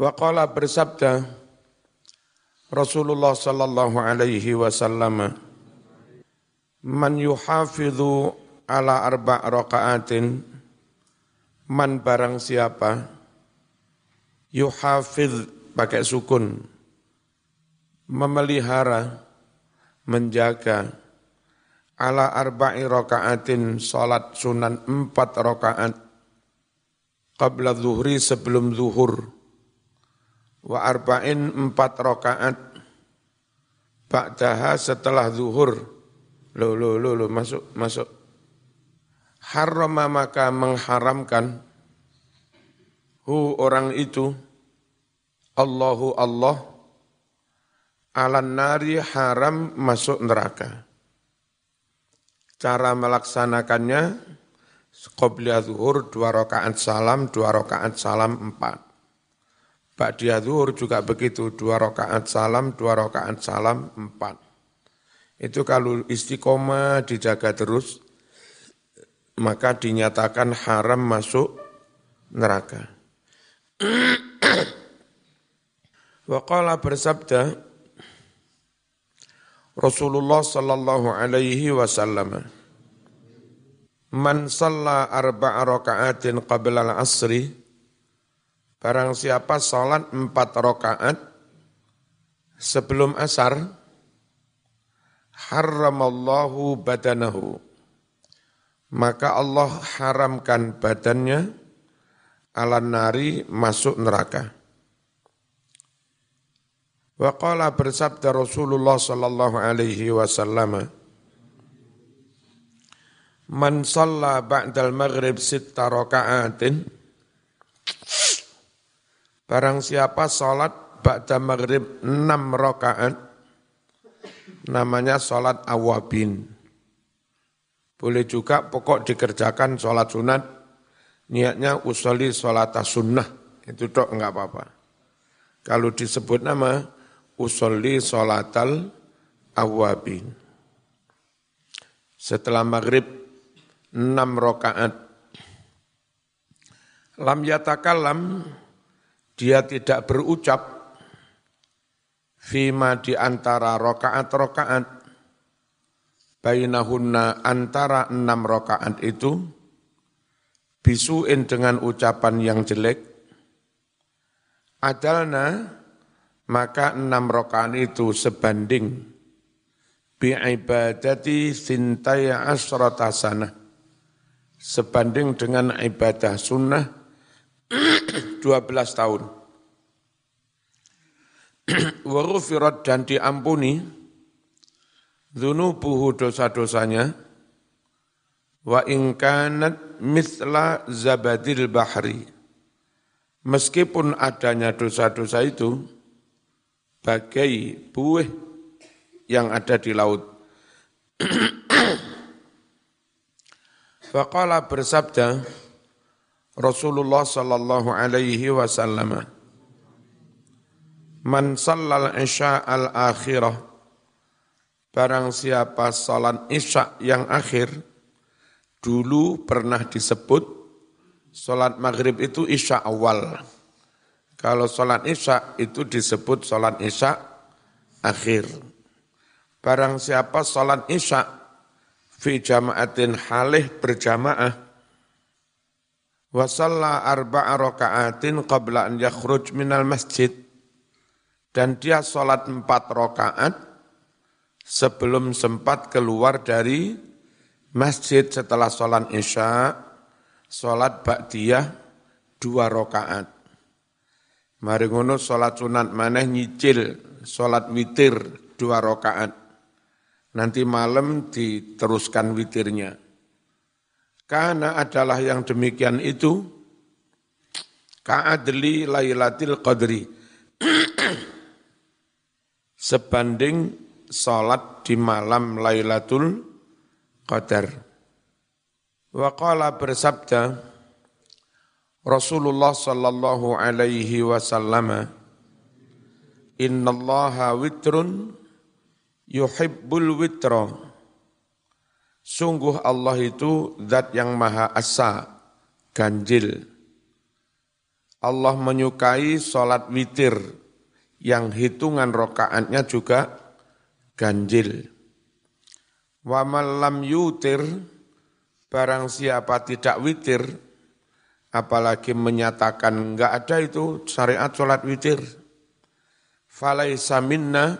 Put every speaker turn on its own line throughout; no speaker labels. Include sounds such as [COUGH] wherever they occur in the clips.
Wa qala bersabda Rasulullah sallallahu alaihi wasallam Man yuhafidhu ala arba' raka'atin Man barang siapa Yuhafidh pakai sukun Memelihara Menjaga Ala arba'i raka'atin Salat sunan empat rakaat Qabla zuhri sebelum zuhur wa arba'in empat rakaat ba'daha setelah zuhur. Lo lo lo lo masuk masuk. Harrama maka mengharamkan hu orang itu Allahu Allah alan nari haram masuk neraka. Cara melaksanakannya Qobliya zuhur dua rakaat salam, dua rakaat salam empat. Ba'diyah zuhur juga begitu, dua rakaat salam, dua rakaat salam, empat. Itu kalau istiqomah dijaga terus, maka dinyatakan haram masuk neraka. [CLEARS THROAT] Waqala bersabda Rasulullah sallallahu alaihi wasallam Man salla arba'a raka'atin qabla al-asri Barang siapa sholat empat rakaat sebelum asar, haramallahu badanahu. Maka Allah haramkan badannya ala nari masuk neraka. Wa qala bersabda Rasulullah sallallahu alaihi wasallam Man shalla ba'dal maghrib sitta raka'atin Barang siapa sholat ba'da maghrib enam rakaat, namanya sholat awabin. Boleh juga pokok dikerjakan sholat sunat, niatnya usoli sholat sunnah, itu dok enggak apa-apa. Kalau disebut nama usoli sholatal awabin. Setelah maghrib enam rakaat. Lam yatakalam dia tidak berucap fima di antara rokaat-rokaat. Bainahunna antara enam rokaat itu bisuin dengan ucapan yang jelek. Adalna maka enam rokaat itu sebanding. Bi'ibadati sintaya asrata sana sebanding dengan ibadah sunnah 12 tahun. [CLEARS THROAT] Warufirat dan diampuni Dhunubuhu dosa-dosanya. Wa ingkanat mithla zabadil bahri. Meskipun adanya dosa-dosa itu Bagai buih yang ada di laut. [CLEARS THROAT] Faqala bersabda Rasulullah sallallahu alaihi wasallam. Man sallal isya al akhirah. Barang siapa salat isya yang akhir Dulu pernah disebut Salat maghrib itu isya awal. Kalau salat isya itu disebut salat isya akhir. Barang siapa salat isya Fi jamaatin halih berjamaah wa shalla arba'a raka'atin qabla an yakhruj minal masjid dan dia sholat empat rakaat sebelum sempat keluar dari masjid setelah sholat isya, sholat ba'diyah dua rakaat. Mari ngono sholat sunat maneh nyicil, sholat witir dua rakaat. Nanti malam diteruskan witirnya. Karena adalah yang demikian itu ka'adli lailatul qadri. [CLEARS THROAT] Sebanding salat di malam Lailatul Qadar. Wa qala bersabda Rasulullah sallallahu alaihi wasallam Innallaha witrun yuhibbul witra Sungguh Allah itu zat yang maha asa, ganjil. Allah menyukai sholat witir yang hitungan rokaatnya juga ganjil. Wa malam yutir, barang siapa tidak witir, apalagi menyatakan enggak ada itu syariat sholat witir. Falaisa minna,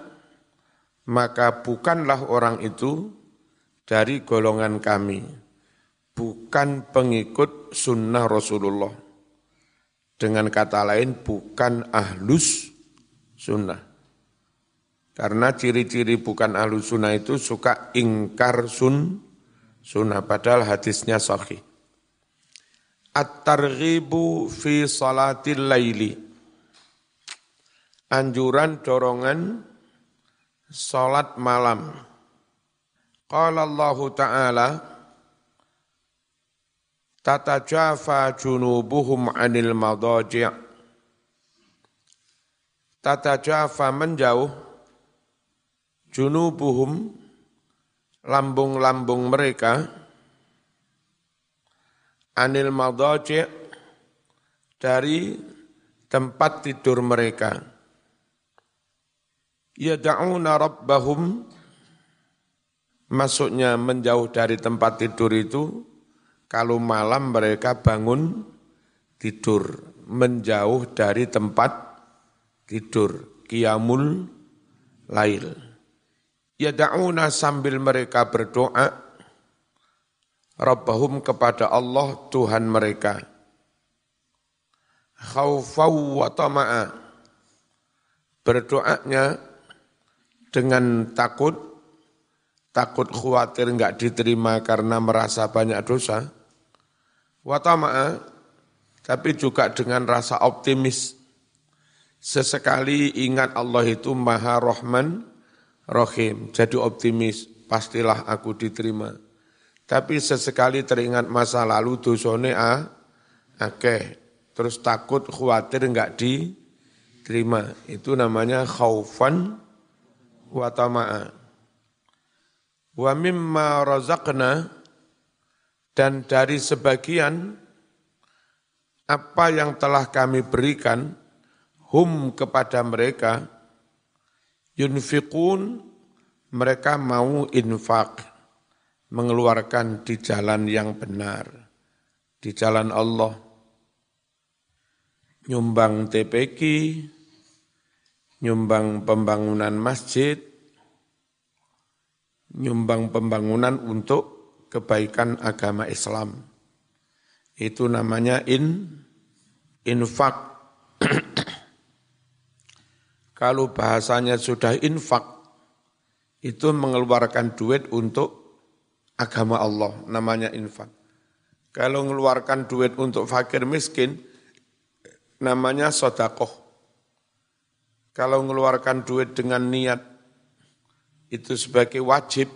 maka bukanlah orang itu dari golongan kami, bukan pengikut sunnah Rasulullah. Dengan kata lain, bukan ahlus sunnah. Karena ciri-ciri bukan ahlu sunnah itu suka ingkar sun, sunnah, padahal hadisnya sahih. At-targhibu fi salatil laili. Anjuran dorongan salat malam. Qala Allah Ta'ala, Tatajafa junubuhum anil madaji' Tatajafa menjauh junubuhum lambung-lambung mereka anil madaji dari tempat tidur mereka. Yad'una rabbahum masuknya menjauh dari tempat tidur itu kalau malam mereka bangun tidur menjauh dari tempat tidur qiyamul lail Yada'una sambil mereka berdoa, Rabbahum kepada Allah Tuhan mereka. Khawfau wa tama'a. Berdoanya dengan takut, takut khawatir enggak diterima karena merasa banyak dosa. Wa tama'a, tapi juga dengan rasa optimis. Sesekali ingat Allah itu maha rahman, rohim, jadi optimis, pastilah aku diterima. Tapi sesekali teringat masa lalu dosone a, akeh, terus takut khawatir enggak diterima. Itu namanya khaufan wa tama'a. Wa mimma razaqna dan dari sebagian apa yang telah kami berikan hum kepada mereka Yunfiqun mereka mau infak, mengeluarkan di jalan yang benar, di jalan Allah. Nyumbang TPQ, nyumbang pembangunan masjid, nyumbang pembangunan untuk kebaikan agama Islam. Itu namanya in infak [CLEARS THROAT] kalau bahasanya sudah infak, itu mengeluarkan duit untuk agama Allah, namanya infak. Kalau mengeluarkan duit untuk fakir miskin, namanya sodakoh. Kalau mengeluarkan duit dengan niat, itu sebagai wajib,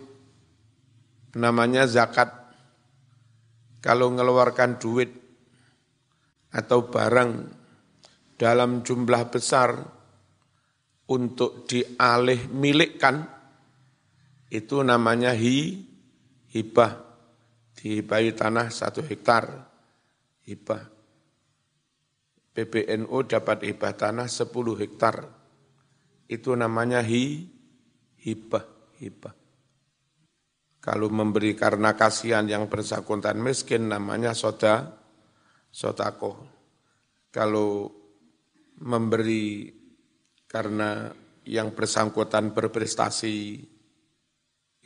namanya zakat. Kalau mengeluarkan duit atau barang dalam jumlah besar, untuk dialih milikkan itu namanya hi hibah. Dihibahi tanah satu hektar hibah. PBNU dapat hibah tanah sepuluh hektar. Itu namanya hi hibah hibah kalau memberi karena kasihan yang bersangkutan miskin namanya soda sotako kalau memberi karena yang bersangkutan berprestasi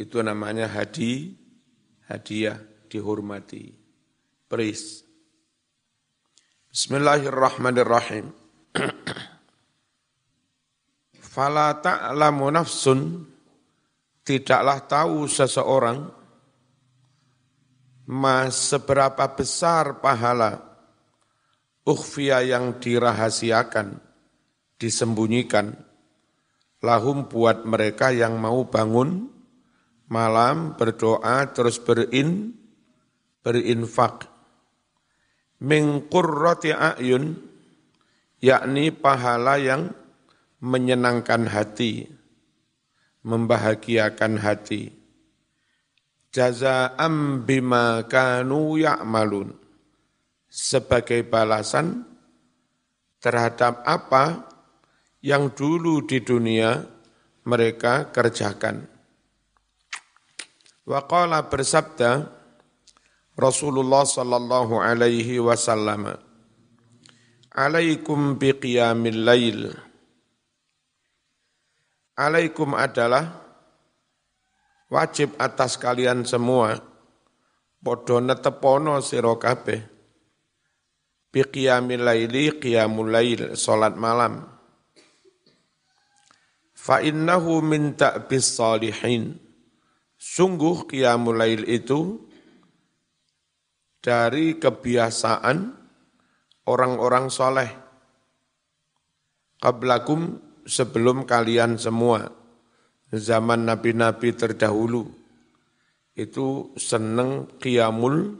itu namanya hadi, hadiah, dihormati, praise. Bismillahirrahmanirrahim. [CLEARS THROAT] Fala ta'lamu nafsun. Tidaklah tahu seseorang mas seberapa besar pahala ukhfiya yang dirahasiakan disembunyikan. Lahum buat mereka yang mau bangun malam berdoa terus berin berinfak. Min qurrati ayun yakni pahala yang menyenangkan hati membahagiakan hati. Jazaa'am bima kanu ya'malun. Sebagai balasan terhadap apa yang dulu di dunia mereka kerjakan. Waqala bersabda Rasulullah sallallahu alaihi wasallam Alaikum biqiyamil lail Alaikum adalah wajib atas kalian semua padha netepono sira kabeh. Biqiyamil laili qiyamul lail salat malam. Fa innahu min ta'bis salihin. Sungguh qiyamul lail itu dari kebiasaan orang-orang soleh. Qablakum sebelum kalian semua zaman nabi-nabi terdahulu itu seneng qiyamul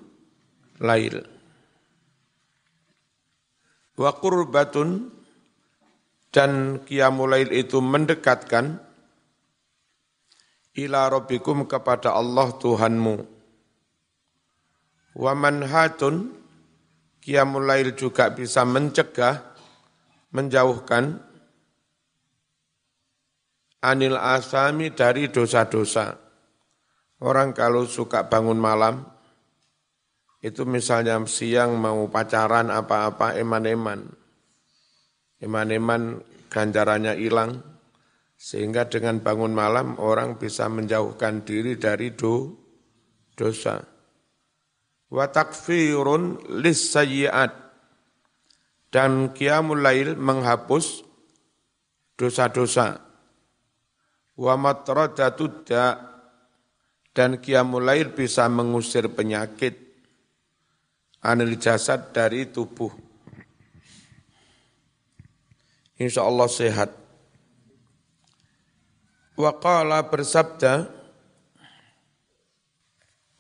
lail wa qurbatun dan qiyamulail itu mendekatkan ila rabbikum kepada Allah Tuhanmu. Wa manhatun qiyamulail juga bisa mencegah, menjauhkan anil asami dari dosa-dosa. Orang kalau suka bangun malam, itu misalnya siang mau pacaran apa-apa eman-eman Eman-eman ganjarannya hilang, sehingga dengan bangun malam orang bisa menjauhkan diri dari do, dosa. Wa takfirun lis dan qiyamul lail menghapus dosa-dosa. Wa matradatud dan qiyamul lail bisa mengusir penyakit anil jasad dari tubuh insya Allah sehat. Waqala bersabda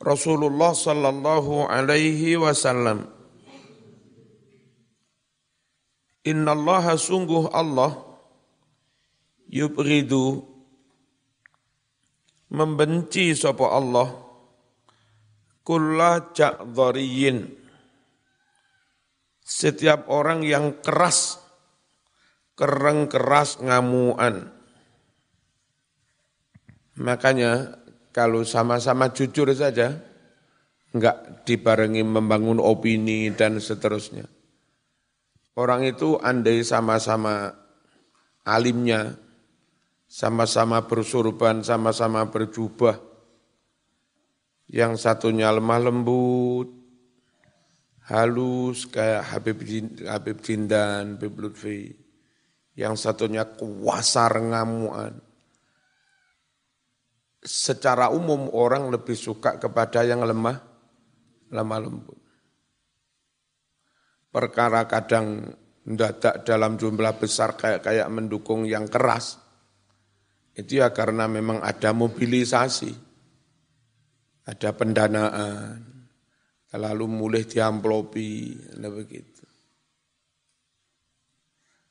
Rasulullah sallallahu alaihi wasallam Inna Allah sungguh Allah yubridu membenci sapa Allah kulla ja'dhariyin setiap orang yang keras kereng keras ngamuan. Makanya kalau sama-sama jujur saja, enggak dibarengi membangun opini dan seterusnya. Orang itu andai sama-sama alimnya, sama-sama bersurban, sama-sama berjubah, yang satunya lemah lembut, halus kayak Habib, Habib Jindan, Habib Lutfi yang satunya kuasar ngamuan. Secara umum orang lebih suka kepada yang lemah, lemah lembut. Perkara kadang mendadak dalam jumlah besar kayak kayak mendukung yang keras, itu ya karena memang ada mobilisasi, ada pendanaan, lalu mulai diamplopi, begitu.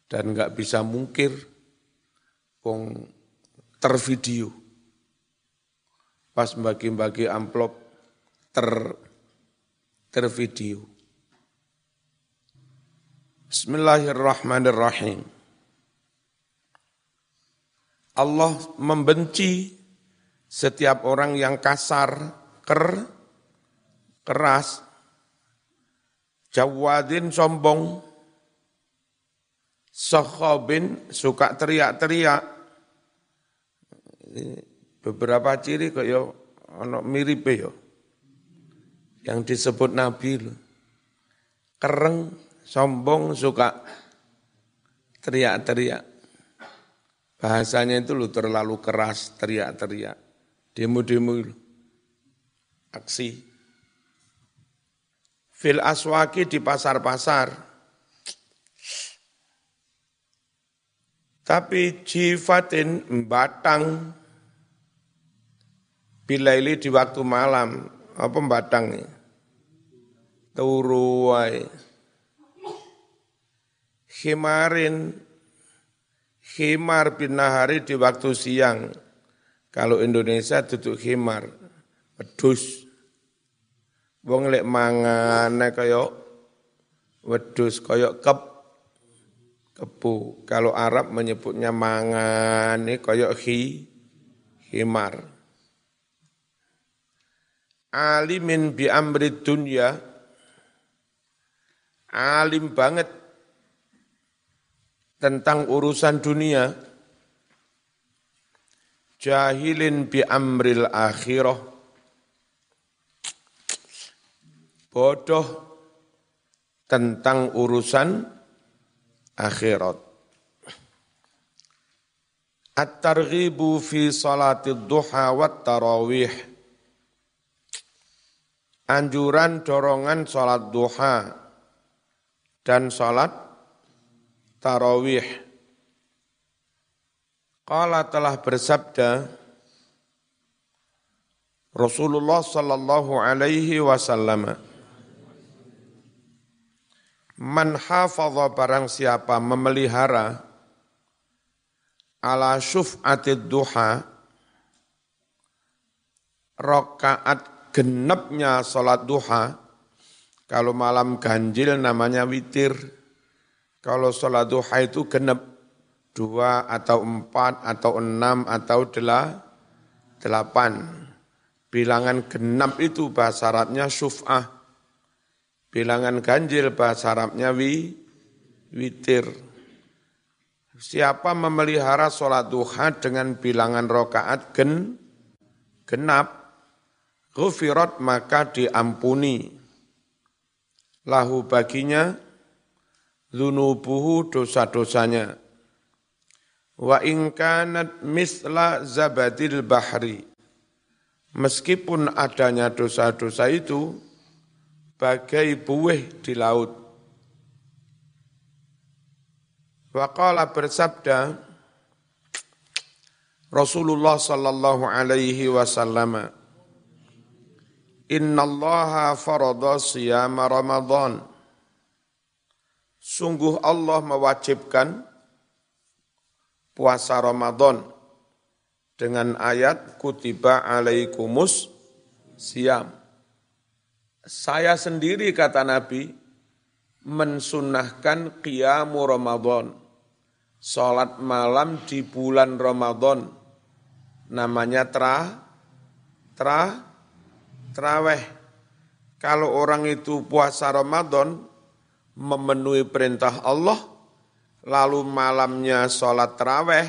Dan nggak bisa mungkir wong tervideo. Pas bagi-bagi amplop ter tervideo. Bismillahirrahmanirrahim Allah membenci setiap orang yang kasar, ker, keras, jawadin sombong, Sokhobin suka teriak-teriak. Beberapa ciri kok yo ono mirip yo. Yang disebut Nabi lo. Kereng, sombong, suka teriak-teriak. Bahasanya itu lo terlalu keras, teriak-teriak. Demo-demo. Aksi. Fil aswaki di pasar-pasar Tapi jifatin batang bilaili di waktu malam apa batang ini? Turuai. Himarin himar binahari di waktu siang. Kalau Indonesia duduk himar, wedus. Wong lek mangan kaya wedus kaya kep Kebu. Kalau Arab menyebutnya mangan, ini koyok hi, himar. Alimin bi amri dunya, alim banget tentang urusan dunia, jahilin bi amril akhirah, bodoh tentang urusan akhirat. At-targhibu fi salatid duha wat tarawih. Anjuran dorongan salat duha dan salat tarawih. Qala telah bersabda Rasulullah sallallahu alaihi wasallam Man hafadha barang siapa memelihara ala syuf'atid duha rokaat genepnya sholat duha kalau malam ganjil namanya witir kalau sholat duha itu genep dua atau empat atau enam atau delapan bilangan genap itu bahasa Arabnya syuf'ah Bilangan ganjil bahasa Arabnya wi, witir. Siapa memelihara sholat duha dengan bilangan rokaat gen, genap, ghufirat maka diampuni. Lahu baginya, zunubuhu dosa-dosanya. Wa ingkanat misla zabadil bahri. Meskipun adanya dosa-dosa itu, bagai buih di laut. Waqala bersabda Rasulullah sallallahu alaihi wasallam Inna Allah farada siyama Ramadan Sungguh Allah mewajibkan puasa Ramadan dengan ayat kutiba alaikumus siam saya sendiri kata Nabi mensunahkan qiyamu Ramadan. Salat malam di bulan Ramadan. Namanya tra, tra, traweh. Kalau orang itu puasa Ramadan, memenuhi perintah Allah, lalu malamnya sholat terawih,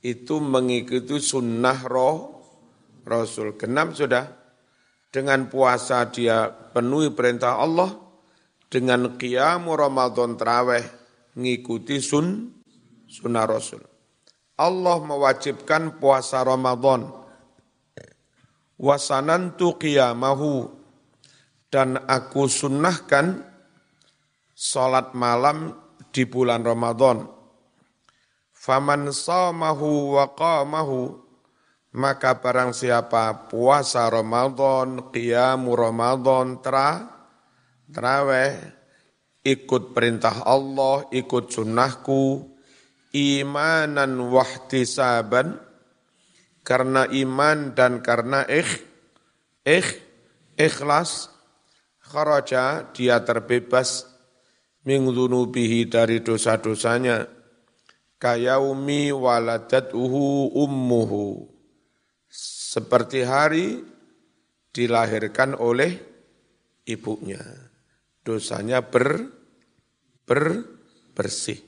itu mengikuti sunnah roh Rasul. Genap sudah. Dengan puasa dia penuhi perintah Allah, dengan qiyamu Ramadan terawih ngikuti sun sunnah Rasul. Allah mewajibkan puasa Ramadan. Wasanantu qiyamahu dan aku sunnahkan salat malam di bulan Ramadan. Faman samahu wa qamahu maka barang siapa puasa Ramadan, qiyamu Ramadan, tra, terawih, ikut perintah Allah, ikut sunnahku, imanan wahtisaban, karena iman dan karena ikh, ikh, ikhlas, kharaja, dia terbebas, mingdunubihi dari dosa-dosanya, kayaumi waladatuhu ummuhu seperti hari dilahirkan oleh ibunya. Dosanya ber, ber bersih.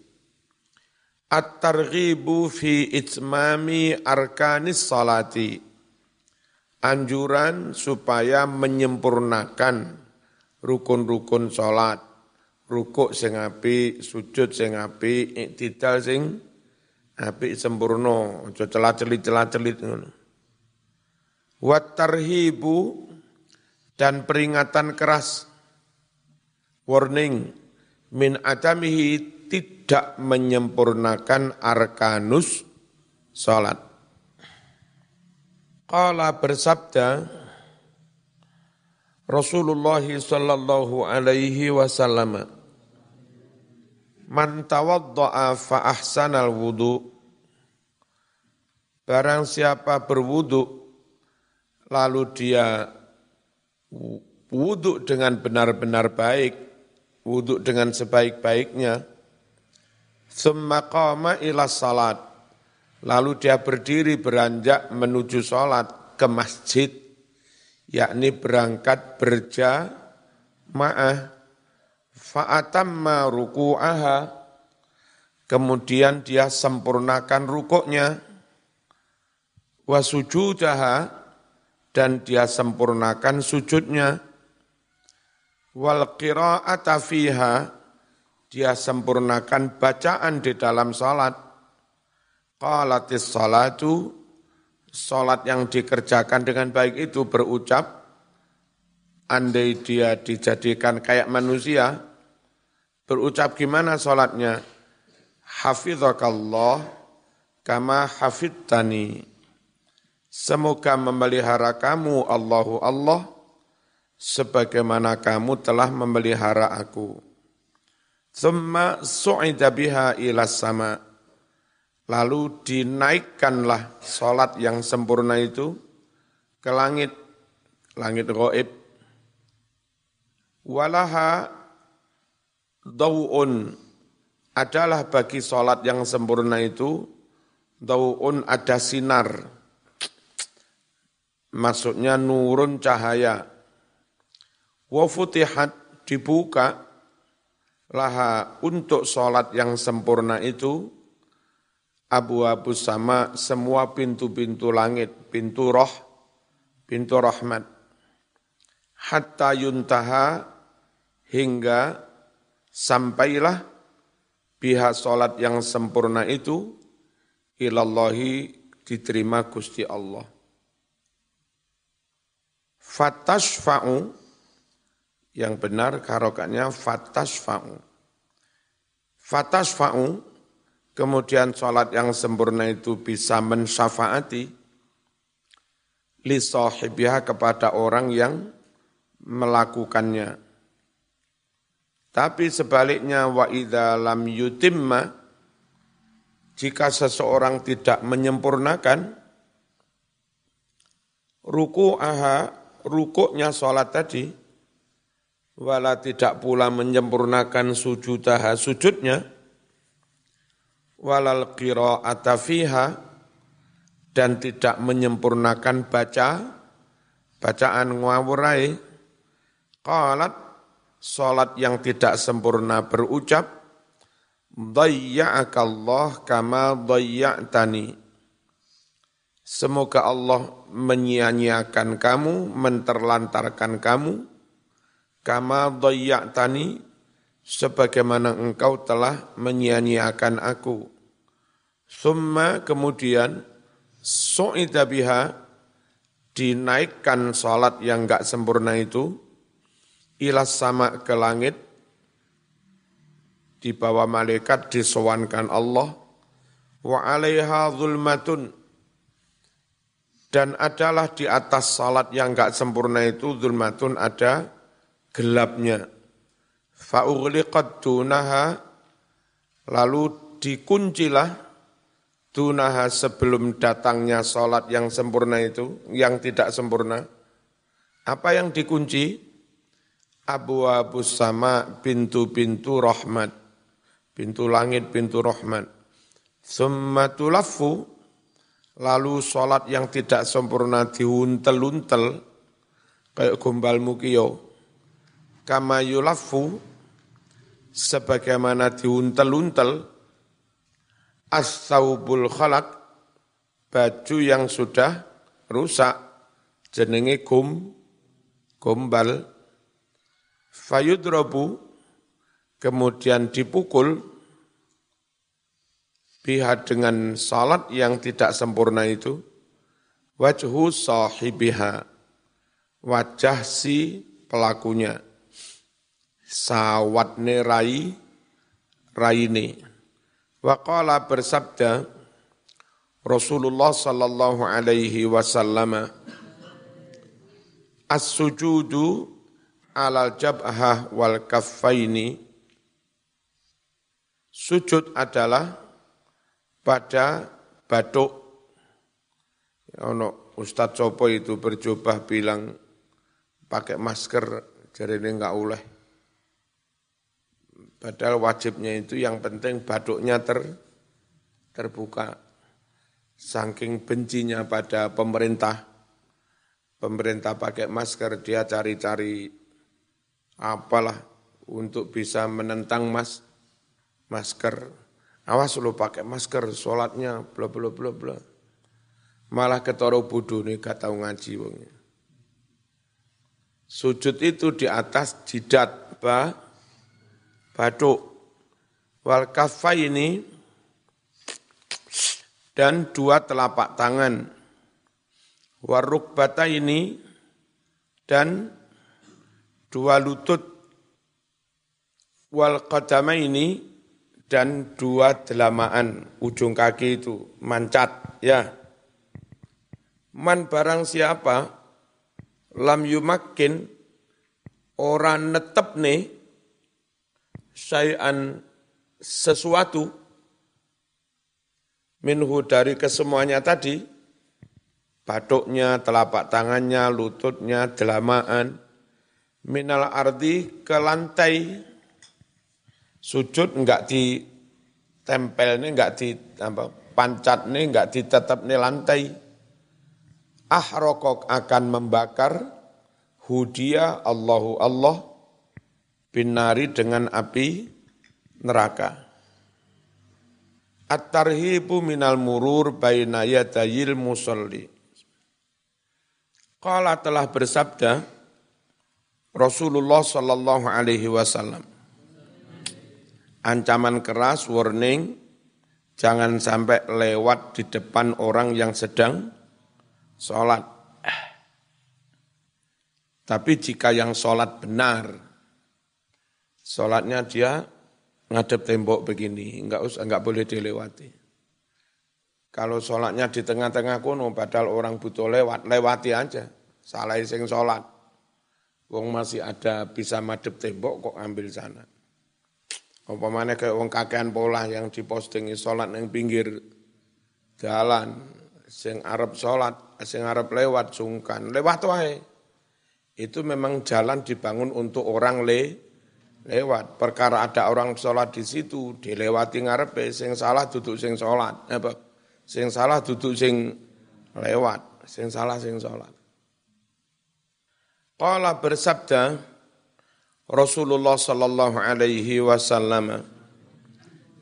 At-targhibu fi itmami arkanis salati. Anjuran supaya menyempurnakan rukun-rukun salat. Rukuk sing api, sujud sing api, iktidal sing api sempurna, aja celah-celit celah-celit ngono watarhibu dan peringatan keras. Warning min adamihi tidak menyempurnakan arkanus salat. Qala bersabda Rasulullah sallallahu alaihi wasallam Man tawadda'a fa ahsanal wudu Barang siapa berwudu lalu dia wuduk dengan benar-benar baik, wuduk dengan sebaik-baiknya, Thumma qama ila salat. Lalu dia berdiri beranjak menuju salat ke masjid, yakni berangkat berjamaah. Fa'atamma ruku'aha, kemudian dia sempurnakan rukuknya, wa sujudaha, dan dia sempurnakan sujudnya, wal qira'ata fiha, dia sempurnakan bacaan di dalam salat. Qalatis salatu, salat yang dikerjakan dengan baik itu berucap, andai dia dijadikan kayak manusia, berucap gimana salatnya? Hafizakallah kama hafidtani. Semoga memelihara kamu Allahu Allah sebagaimana kamu telah memelihara aku. Thumma su'ida biha ila sama. Lalu dinaikkanlah solat yang sempurna itu ke langit, langit goib. Walaha daw'un adalah bagi solat yang sempurna itu, daw'un ada sinar. Maksudnya nurun cahaya. Wa futihat dibuka laha untuk sholat yang sempurna itu abu-abu sama semua pintu-pintu langit, pintu roh, pintu rahmat. Hatta yuntaha hingga sampailah pihak sholat yang sempurna itu ilallahi diterima Gusti Allah. Fatashfa'u yang benar karokatnya fatasfa'u. Fatasfa'u, kemudian sholat yang sempurna itu bisa mensyafaati li kepada orang yang melakukannya. Tapi sebaliknya wa idza lam yutimma jika seseorang tidak menyempurnakan ruku aha rukuknya sholat tadi wala tidak pula menyempurnakan sujudaha sujudnya, walal qira'ata fiha, dan tidak menyempurnakan baca, bacaan ngawurai, qalat, salat yang tidak sempurna berucap, Dayya'akallah kama dayya'tani. Semoga Allah menyia-nyiakan kamu, menterlantarkan kamu, kama tani sebagaimana engkau telah menyia-nyiakan aku. Summa kemudian su'ida biha dinaikkan salat yang enggak sempurna itu ilas sama ke langit di bawah malaikat disowankan Allah wa alaiha zulmatun dan adalah di atas salat yang enggak sempurna itu zulmatun ada gelapnya. Fa'ughliqat dunaha, lalu dikuncilah dunaha sebelum datangnya sholat yang sempurna itu, yang tidak sempurna. Apa yang dikunci? Abu Abu sama pintu-pintu rahmat. Pintu langit, pintu rahmat. Summa tulafu, lalu sholat yang tidak sempurna diuntel-untel, kayak gombal mukio kama yulafu sebagaimana diuntel-untel as-saubul khalaq baju yang sudah rusak jenenge gum gombal fayudrobu kemudian dipukul pihak dengan salat yang tidak sempurna itu wajhu sahibiha wajah si pelakunya sawatne rai raine. Waqala bersabda Rasulullah sallallahu alaihi wasallam As-sujudu alal jabhah wal kaffaini Sujud adalah pada batuk. Ono Ustadz Sopo itu berjubah bilang pakai masker jadi ini enggak oleh Padahal wajibnya itu yang penting baduknya ter, terbuka. Saking bencinya pada pemerintah, pemerintah pakai masker, dia cari-cari apalah untuk bisa menentang mas masker. Awas lu pakai masker, sholatnya, bla bla bla bla. Malah ketoro bodoh nih gak tahu ngaji wongnya. Sujud itu di atas jidat, ba, baduk. Wal ini dan dua telapak tangan. Waruk bata ini dan dua lutut. Wal ini dan dua delamaan ujung kaki itu mancat ya. Man barang siapa lam yumakin orang netep nih sayan sesuatu minhu dari kesemuanya tadi, batuknya, telapak tangannya, lututnya, delamaan, minal ardi ke lantai, sujud enggak di tempel ini enggak di apa, pancat ini enggak ditetap nih lantai, ah rokok akan membakar hudia Allahu Allah binari dengan api neraka. At-tarhibu minal murur baina yadayil musalli. Qala telah bersabda Rasulullah sallallahu alaihi wasallam. Ancaman keras, warning, jangan sampai lewat di depan orang yang sedang sholat. Tapi jika yang sholat benar, sholatnya dia ngadep tembok begini, enggak usah enggak boleh dilewati. Kalau sholatnya di tengah-tengah kuno, padahal orang butuh lewat, lewati aja. Salah sing sholat. Wong masih ada bisa madep tembok kok ambil sana. Apa mana kayak wong kakean pola yang dipostingi sholat yang pinggir jalan, sing Arab sholat, sing Arab lewat sungkan, lewat wae. Itu memang jalan dibangun untuk orang le, lewat. Perkara ada orang sholat di situ, dilewati ngarepe, sing salah duduk sing sholat. Apa? Sing salah duduk sing lewat, sing salah sing sholat. Qala bersabda Rasulullah sallallahu alaihi wasallam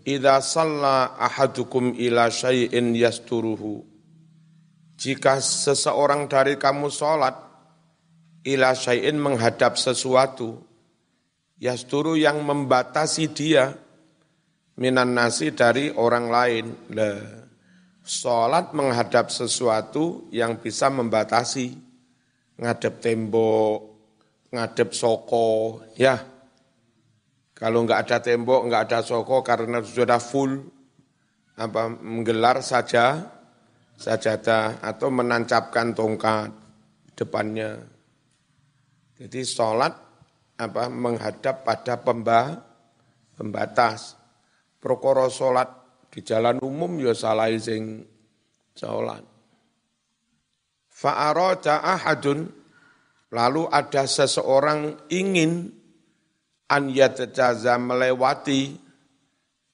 Idza salla ahadukum ila syai'in yasturuhu Jika seseorang dari kamu sholat ila syai'in menghadap sesuatu yasturu yang membatasi dia minan nasi dari orang lain. Lah, salat menghadap sesuatu yang bisa membatasi ngadep tembok, ngadep soko, ya. Kalau enggak ada tembok, enggak ada soko karena sudah full apa menggelar saja sajadah atau menancapkan tongkat depannya. Jadi sholat apa menghadap pada pemba, pembatas. Prokoro salat di jalan umum ya salah sing salat. Fa'araja ahadun. Lalu ada seseorang ingin an yatajaza melewati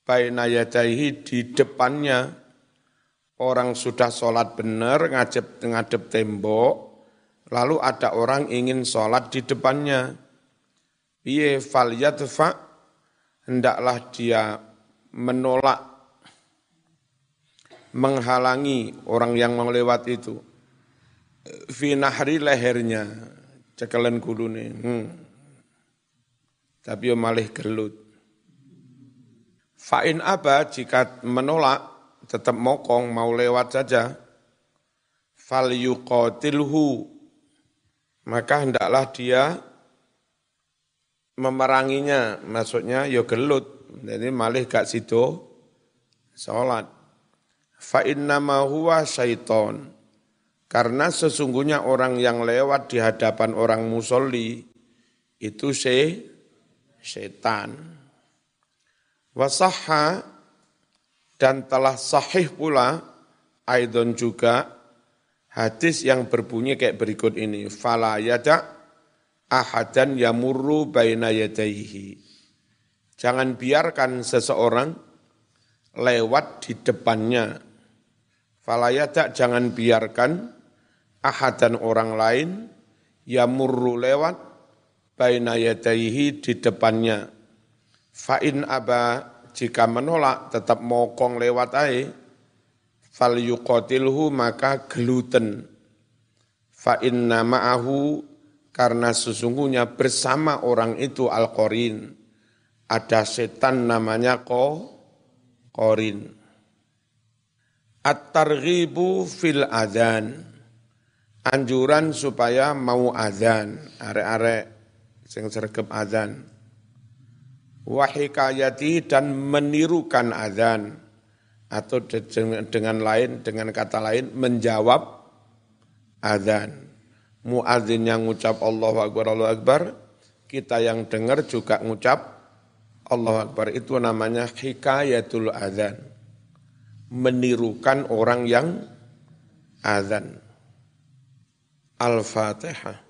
baina yadaihi di depannya. Orang sudah sholat benar ngadep ngadep tembok. Lalu ada orang ingin sholat di depannya. Piye fal yadfa? Hendaklah dia menolak menghalangi orang yang mau lewat itu fi nahri lehernya cekelen gulune hmm. tapi malih gelut Fa'in apa jika menolak tetap mokong mau lewat saja fal yuqatilhu maka hendaklah dia memeranginya, maksudnya ya gelut. Jadi malih gak sido salat. Fa innama huwa syaiton. Karena sesungguhnya orang yang lewat di hadapan orang musolli itu se setan. Wasahha dan telah sahih pula aidon juga hadis yang berbunyi kayak berikut ini. Fala yada' ahadan yamurru baina yadaihi. Jangan biarkan seseorang lewat di depannya. Falayadak jangan biarkan ahadan orang lain yamurru lewat baina yadaihi di depannya. Fa'in aba jika menolak tetap mokong lewat ae. Fal yuqatilhu maka geluten fa inna ma'ahu karena sesungguhnya bersama orang itu al-qarin ada setan namanya ko qarin at-targhibu fil adzan anjuran supaya mau adzan arek-arek sing sregep adzan wahikayati dan menirukan adzan atau dengan lain dengan kata lain menjawab adzan. Muadzin yang ngucap Allahu Akbar Allahu Akbar, kita yang dengar juga ngucap Allahu Akbar. Itu namanya hikayatul adzan. Menirukan orang yang adzan. Al-Fatihah.